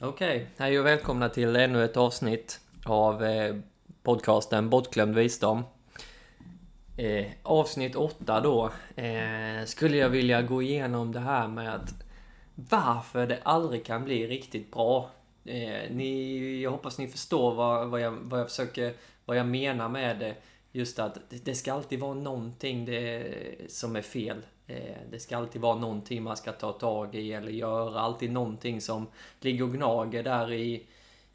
Okej, hej och välkomna till ännu ett avsnitt av eh, podcasten Bortglömd visdom. Eh, avsnitt 8 då, eh, skulle jag vilja gå igenom det här med att varför det aldrig kan bli riktigt bra. Eh, ni, jag hoppas ni förstår vad, vad, jag, vad jag försöker, vad jag menar med det. Just att det, det ska alltid vara någonting det, som är fel. Eh, det ska alltid vara någonting man ska ta tag i eller göra. Alltid någonting som ligger och gnager där i,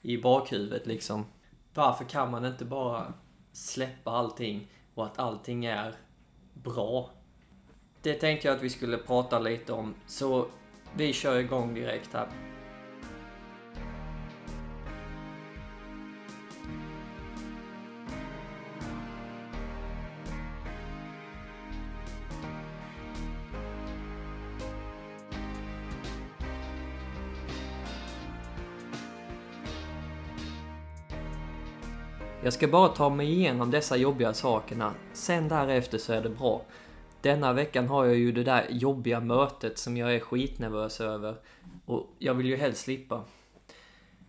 i bakhuvudet liksom. Varför kan man inte bara släppa allting och att allting är bra? Det tänkte jag att vi skulle prata lite om, så vi kör igång direkt här. Jag ska bara ta mig igenom dessa jobbiga sakerna, sen därefter så är det bra. Denna veckan har jag ju det där jobbiga mötet som jag är skitnervös över och jag vill ju helst slippa.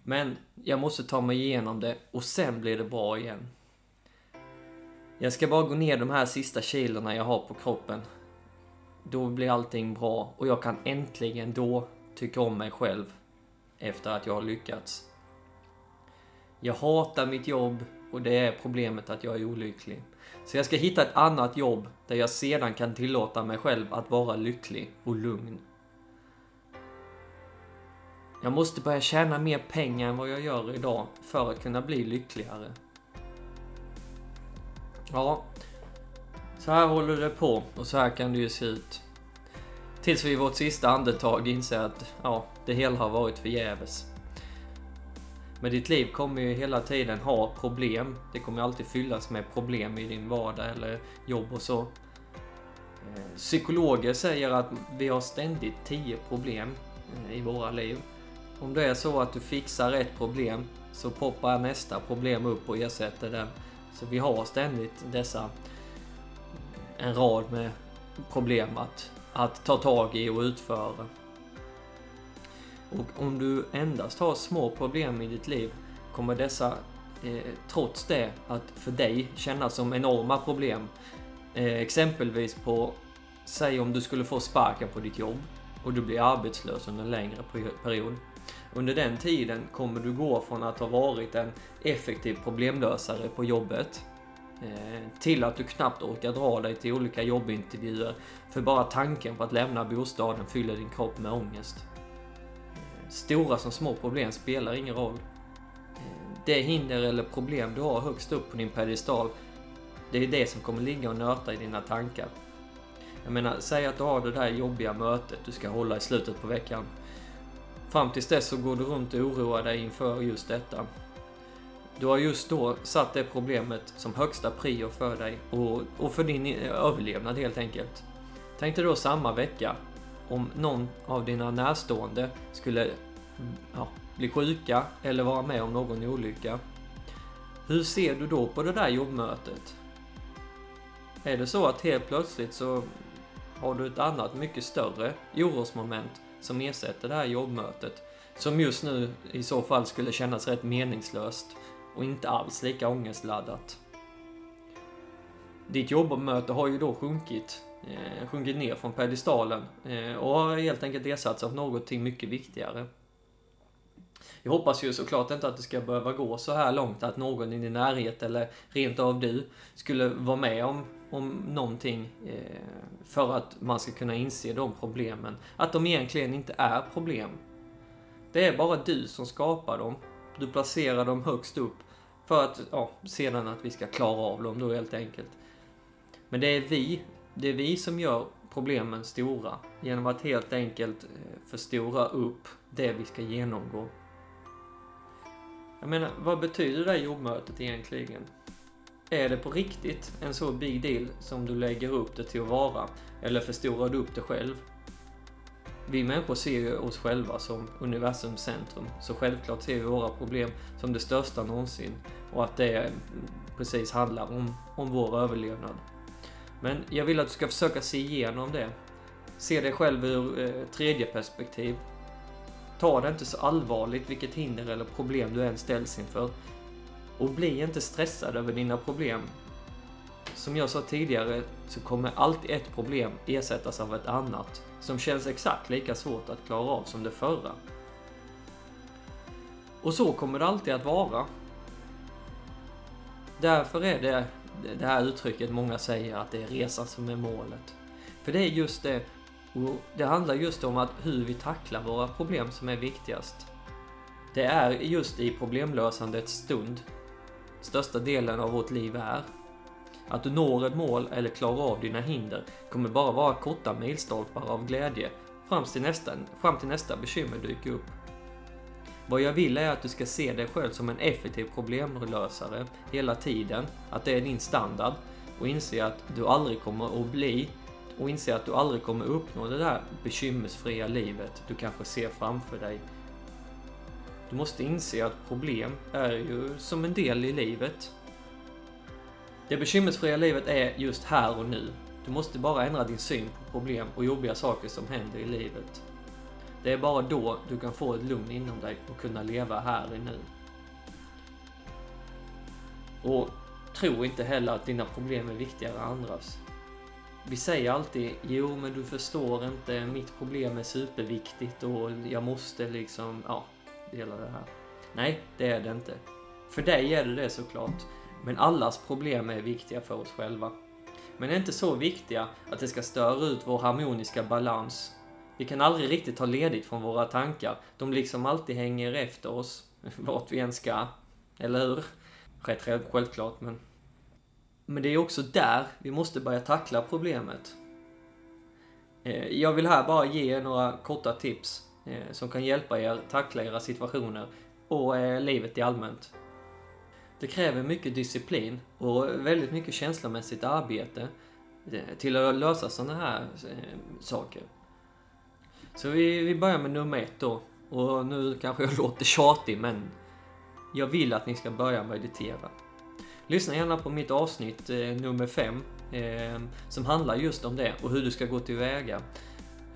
Men jag måste ta mig igenom det och sen blir det bra igen. Jag ska bara gå ner de här sista kilorna jag har på kroppen. Då blir allting bra och jag kan äntligen då tycka om mig själv efter att jag har lyckats. Jag hatar mitt jobb och det är problemet att jag är olycklig. Så jag ska hitta ett annat jobb där jag sedan kan tillåta mig själv att vara lycklig och lugn. Jag måste börja tjäna mer pengar än vad jag gör idag för att kunna bli lyckligare. Ja, så här håller det på och så här kan det ju se ut. Tills vi i vårt sista andetag inser att ja, det hela har varit förgäves. Men ditt liv kommer ju hela tiden ha problem. Det kommer alltid fyllas med problem i din vardag eller jobb och så. Eh, psykologer säger att vi har ständigt 10 problem eh, i våra liv. Om det är så att du fixar ett problem så poppar nästa problem upp och ersätter det. Så vi har ständigt dessa eh, en rad med problem att, att ta tag i och utföra. Och om du endast har små problem i ditt liv kommer dessa eh, trots det att för dig kännas som enorma problem. Eh, exempelvis på, säg om du skulle få sparken på ditt jobb och du blir arbetslös under en längre period. Under den tiden kommer du gå från att ha varit en effektiv problemlösare på jobbet eh, till att du knappt orkar dra dig till olika jobbintervjuer för bara tanken på att lämna bostaden fyller din kropp med ångest. Stora som små problem spelar ingen roll. Det hinder eller problem du har högst upp på din pedestal, det är det som kommer ligga och nöta i dina tankar. Jag menar, säg att du har det där jobbiga mötet du ska hålla i slutet på veckan. Fram tills dess så går du runt och oroar dig inför just detta. Du har just då satt det problemet som högsta prio för dig och, och för din överlevnad helt enkelt. Tänk dig då samma vecka om någon av dina närstående skulle ja, bli sjuka eller vara med om någon olycka. Hur ser du då på det där jobbmötet? Är det så att helt plötsligt så har du ett annat mycket större orosmoment som ersätter det här jobbmötet som just nu i så fall skulle kännas rätt meningslöst och inte alls lika ångestladdat. Ditt jobbmöte har ju då sjunkit eh, sjunkit ner från pedestalen eh, och har helt enkelt ersatts av någonting mycket viktigare. Jag hoppas ju såklart inte att det ska behöva gå så här långt att någon i din närhet eller rent av du skulle vara med om, om någonting eh, för att man ska kunna inse de problemen. Att de egentligen inte är problem. Det är bara du som skapar dem. Du placerar dem högst upp för att ja, sedan att vi ska klara av dem då helt enkelt. Men det är vi det är vi som gör problemen stora genom att helt enkelt eh, förstora upp det vi ska genomgå. Jag menar, vad betyder det här jobbmötet egentligen? Är det på riktigt en så big deal som du lägger upp det till att vara? Eller förstorar du upp det själv? Vi människor ser ju oss själva som universums centrum, så självklart ser vi våra problem som det största någonsin och att det mm, precis handlar om, om vår överlevnad. Men jag vill att du ska försöka se igenom det. Se dig själv ur eh, tredje perspektiv. ta det inte så allvarligt vilket hinder eller problem du än ställs inför. Och bli inte stressad över dina problem. Som jag sa tidigare så kommer alltid ett problem ersättas av ett annat som känns exakt lika svårt att klara av som det förra. Och så kommer det alltid att vara. Därför är det det här uttrycket många säger att det är resan som är målet. För det är just det, och det handlar just om att hur vi tacklar våra problem som är viktigast. Det är just i problemlösandets stund största delen av vårt liv är. Att du når ett mål eller klarar av dina hinder kommer bara vara korta milstolpar av glädje fram till nästa, fram till nästa bekymmer dyker upp. Vad jag vill är att du ska se dig själv som en effektiv problemlösare hela tiden, att det är din standard och inse att du aldrig kommer att bli och inse att du aldrig kommer uppnå det där bekymmersfria livet du kanske ser framför dig. Du måste inse att problem är ju som en del i livet. Det bekymmersfria livet är just här och nu. Du måste bara ändra din syn på problem och jobbiga saker som händer i livet. Det är bara då du kan få ett lugn inom dig och kunna leva här och nu. Och tro inte heller att dina problem är viktigare än andras. Vi säger alltid, jo men du förstår inte, mitt problem är superviktigt och jag måste liksom, ja, dela det här. Nej, det är det inte. För dig är det det såklart. Men allas problem är viktiga för oss själva. Men är inte så viktiga att det ska störa ut vår harmoniska balans vi kan aldrig riktigt ta ledigt från våra tankar. De liksom alltid hänger efter oss, vart vi än ska. Eller hur? Rätt självklart, men... Men det är också där vi måste börja tackla problemet. Eh, jag vill här bara ge er några korta tips eh, som kan hjälpa er tackla era situationer och eh, livet i allmänt. Det kräver mycket disciplin och väldigt mycket känslomässigt arbete till att lösa sådana här saker. Så vi, vi börjar med nummer ett då. Och nu kanske jag låter tjatig, men jag vill att ni ska börja meditera. Lyssna gärna på mitt avsnitt eh, nummer 5 eh, som handlar just om det och hur du ska gå tillväga.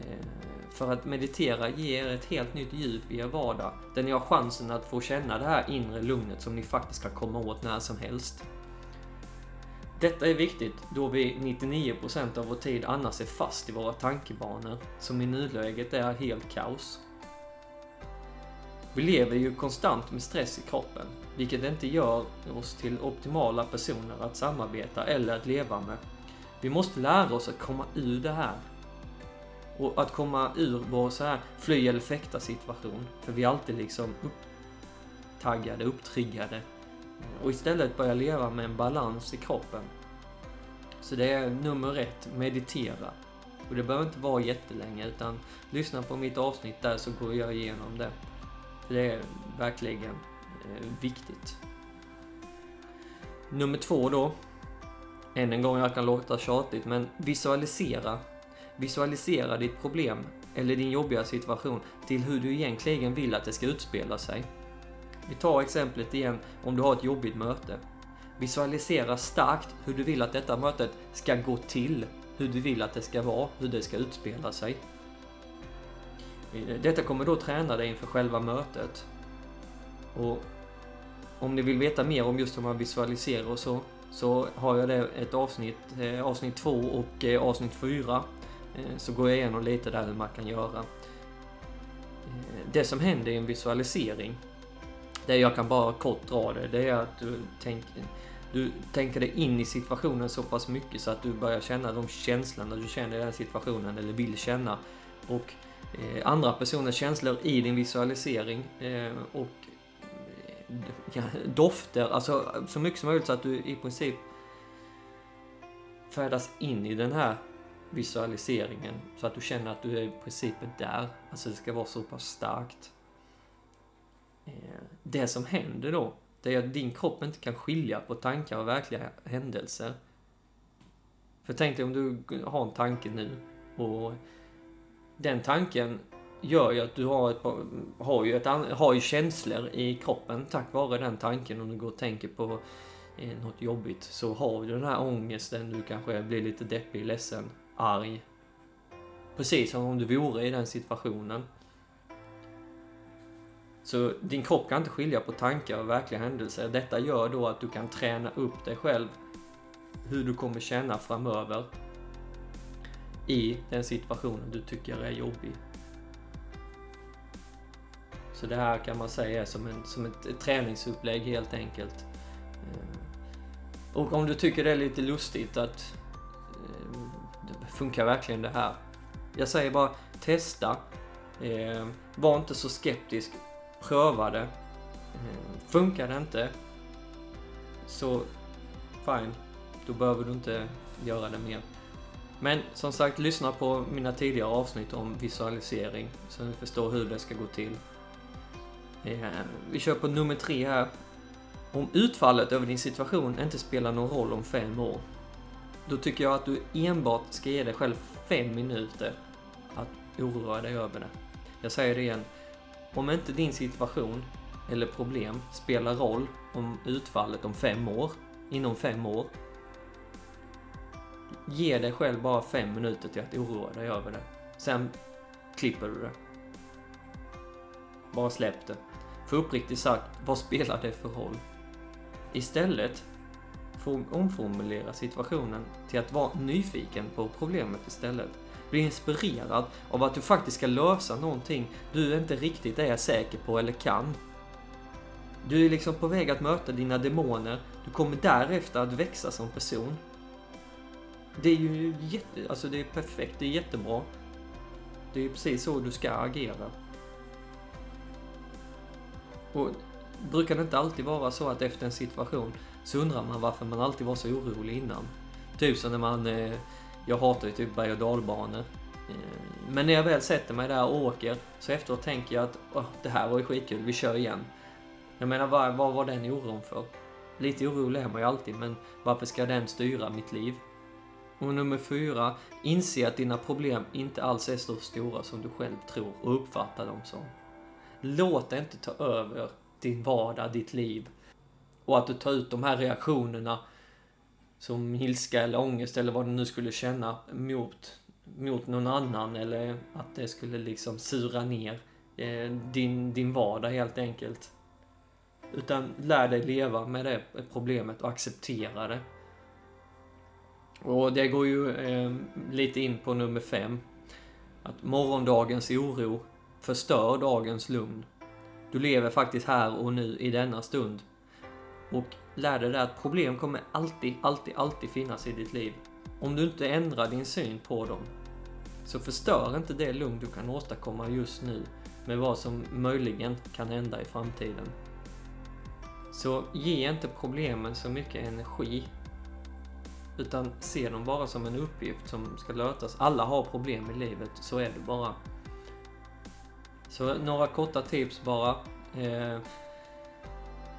Eh, för att meditera ger ett helt nytt djup i er vardag där ni har chansen att få känna det här inre lugnet som ni faktiskt kan komma åt när som helst. Detta är viktigt då vi 99% av vår tid annars är fast i våra tankebanor, som i nuläget är helt kaos. Vi lever ju konstant med stress i kroppen, vilket inte gör oss till optimala personer att samarbeta eller att leva med. Vi måste lära oss att komma ur det här. Och att komma ur vår så här fly eller fäkta situation, för vi är alltid liksom upptaggade, upptriggade och istället börja leva med en balans i kroppen. Så det är nummer ett, meditera. Och det behöver inte vara jättelänge utan lyssna på mitt avsnitt där så går jag igenom det. För det är verkligen eh, viktigt. Nummer två då. Än en gång, jag kan låta tjatigt, men visualisera. Visualisera ditt problem eller din jobbiga situation till hur du egentligen vill att det ska utspela sig. Vi tar exemplet igen om du har ett jobbigt möte. Visualisera starkt hur du vill att detta mötet ska gå till, hur du vill att det ska vara, hur det ska utspela sig. Eh, detta kommer då träna dig inför själva mötet. Och om ni vill veta mer om just hur man visualiserar och så, så har jag det ett avsnitt, eh, avsnitt 2 och eh, avsnitt 4. Så går jag igenom lite där hur man kan göra. Det som händer i en visualisering det jag kan bara kort dra det, det är att du tänker, du tänker dig in i situationen så pass mycket så att du börjar känna de känslorna du känner i den situationen eller vill känna. Och eh, andra personers känslor i din visualisering eh, och eh, ja, dofter, alltså så mycket som möjligt så att du i princip färdas in i den här visualiseringen så att du känner att du är i princip där. Alltså det ska vara så pass starkt. Det som händer då, det är att din kropp inte kan skilja på tankar och verkliga händelser. För tänk dig om du har en tanke nu och den tanken gör ju att du har, ett, har, ju ett, har ju känslor i kroppen tack vare den tanken. Om du går och tänker på eh, något jobbigt så har du den här ångesten, du kanske blir lite deppig, ledsen, arg. Precis som om du vore i den situationen. Så din kropp kan inte skilja på tankar och verkliga händelser. Detta gör då att du kan träna upp dig själv hur du kommer känna framöver i den situationen du tycker är jobbig. Så det här kan man säga är som, en, som ett, träningsupplägg helt enkelt. Eh, och om du tycker det är lite lustigt att eh, funkar verkligen det här? Jag säger bara testa. Eh, var inte så skeptisk. Pröva det. Eh, funkar det inte så fine, då behöver du inte göra det mer. Men som sagt, lyssna på mina tidigare avsnitt om visualisering så ni förstår hur det ska gå till. Eh, vi kör på nummer tre här. Om utfallet över din situation inte spelar någon roll om fem år, då tycker jag att du enbart ska ge dig själv fem minuter att oroa dig över det. Jag säger det igen. Om inte din situation eller problem spelar roll om utfallet om fem år, inom fem år, Ge dig själv bara fem minuter till att oroa dig över det. Sen klipper du det. Bara släpp det. För uppriktigt sagt, vad spelar det för roll? Istället omformulera situationen till att vara nyfiken på problemet istället. Bli inspirerad av att du faktiskt ska lösa någonting du inte riktigt är säker på eller kan. Du är liksom på väg att möta dina demoner. Du kommer därefter att växa som person. Det är ju jätte, alltså det är perfekt, det är jättebra. Det är ju precis så du ska agera. Och brukar det inte alltid vara så att efter en situation så undrar man varför man alltid var så orolig innan? Typ som när man, eh, jag hatar ju typ berg och dalbanor. Eh, men när jag väl sätter mig där och åker så efteråt tänker jag att oh, det här var ju skitkul, vi kör igen. Jag menar, vad, vad var den oron för? Lite orolig är man ju alltid, men varför ska den styra mitt liv? Och nummer fyra, inse att dina problem inte alls är så stora som du själv tror och uppfattar dem som. Låt det inte ta över din vardag, ditt liv. Och att du tar ut de här reaktionerna som ilska eller ångest eller vad du nu skulle känna mot, mot någon annan eller att det skulle liksom sura ner eh, din, din vardag helt enkelt. Utan lär dig leva med det problemet och acceptera det. Och det går ju eh, lite in på nummer fem. Att morgondagens oro förstör dagens lugn. Du lever faktiskt här och nu i denna stund. Och lär dig att problem kommer alltid, alltid, alltid finnas i ditt liv. Om du inte ändrar din syn på dem så förstör inte det lugn du kan åstadkomma just nu med vad som möjligen kan hända i framtiden. Så ge inte problemen så mycket energi utan se dem bara som en uppgift som ska lösas. Alla har problem i livet, så är det bara. Så några korta tips bara. Eh,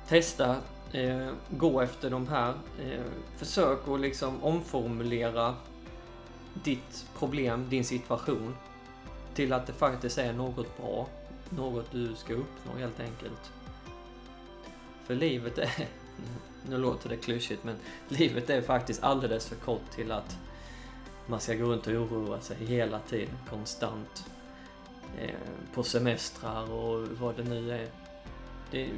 testa, eh, gå efter de här. Eh, försök att liksom omformulera ditt problem, din situation till att det faktiskt är något bra. Något du ska uppnå helt enkelt. För livet är nu låter det klyschigt men livet är faktiskt alldeles för kort till att man ska gå runt och oroa sig hela tiden, konstant. Eh, på semestrar och vad det nu är. Det,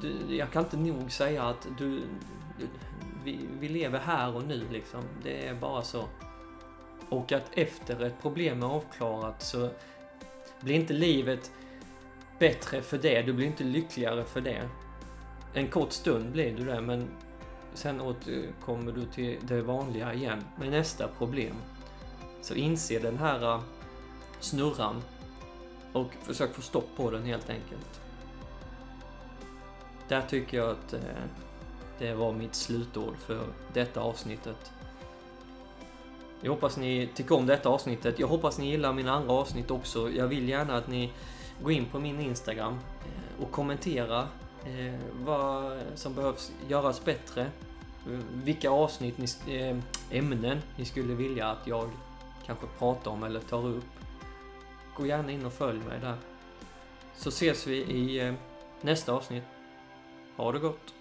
du, jag kan inte nog säga att du, du vi, vi lever här och nu liksom. Det är bara så. Och att efter ett problem är avklarat så blir inte livet bättre för det. Du blir inte lyckligare för det en kort stund blir du det, men sen återkommer du till det vanliga igen med nästa problem. Så inse den här äh, snurran och försök få stopp på den helt enkelt. Där tycker jag att eh, det var mitt slutord för detta avsnittet. Jag hoppas ni tycker om detta avsnittet. Jag hoppas ni gillar mina andra avsnitt också. Jag vill gärna att ni går in på min Instagram eh, och kommenterar eh, vad som behövs göras bättre. Vilka avsnitt, ni, ämnen ni skulle vilja att jag kanske pratar om eller tar upp. Gå gärna in och följ mig där. Så ses vi i nästa avsnitt. Ha det gott!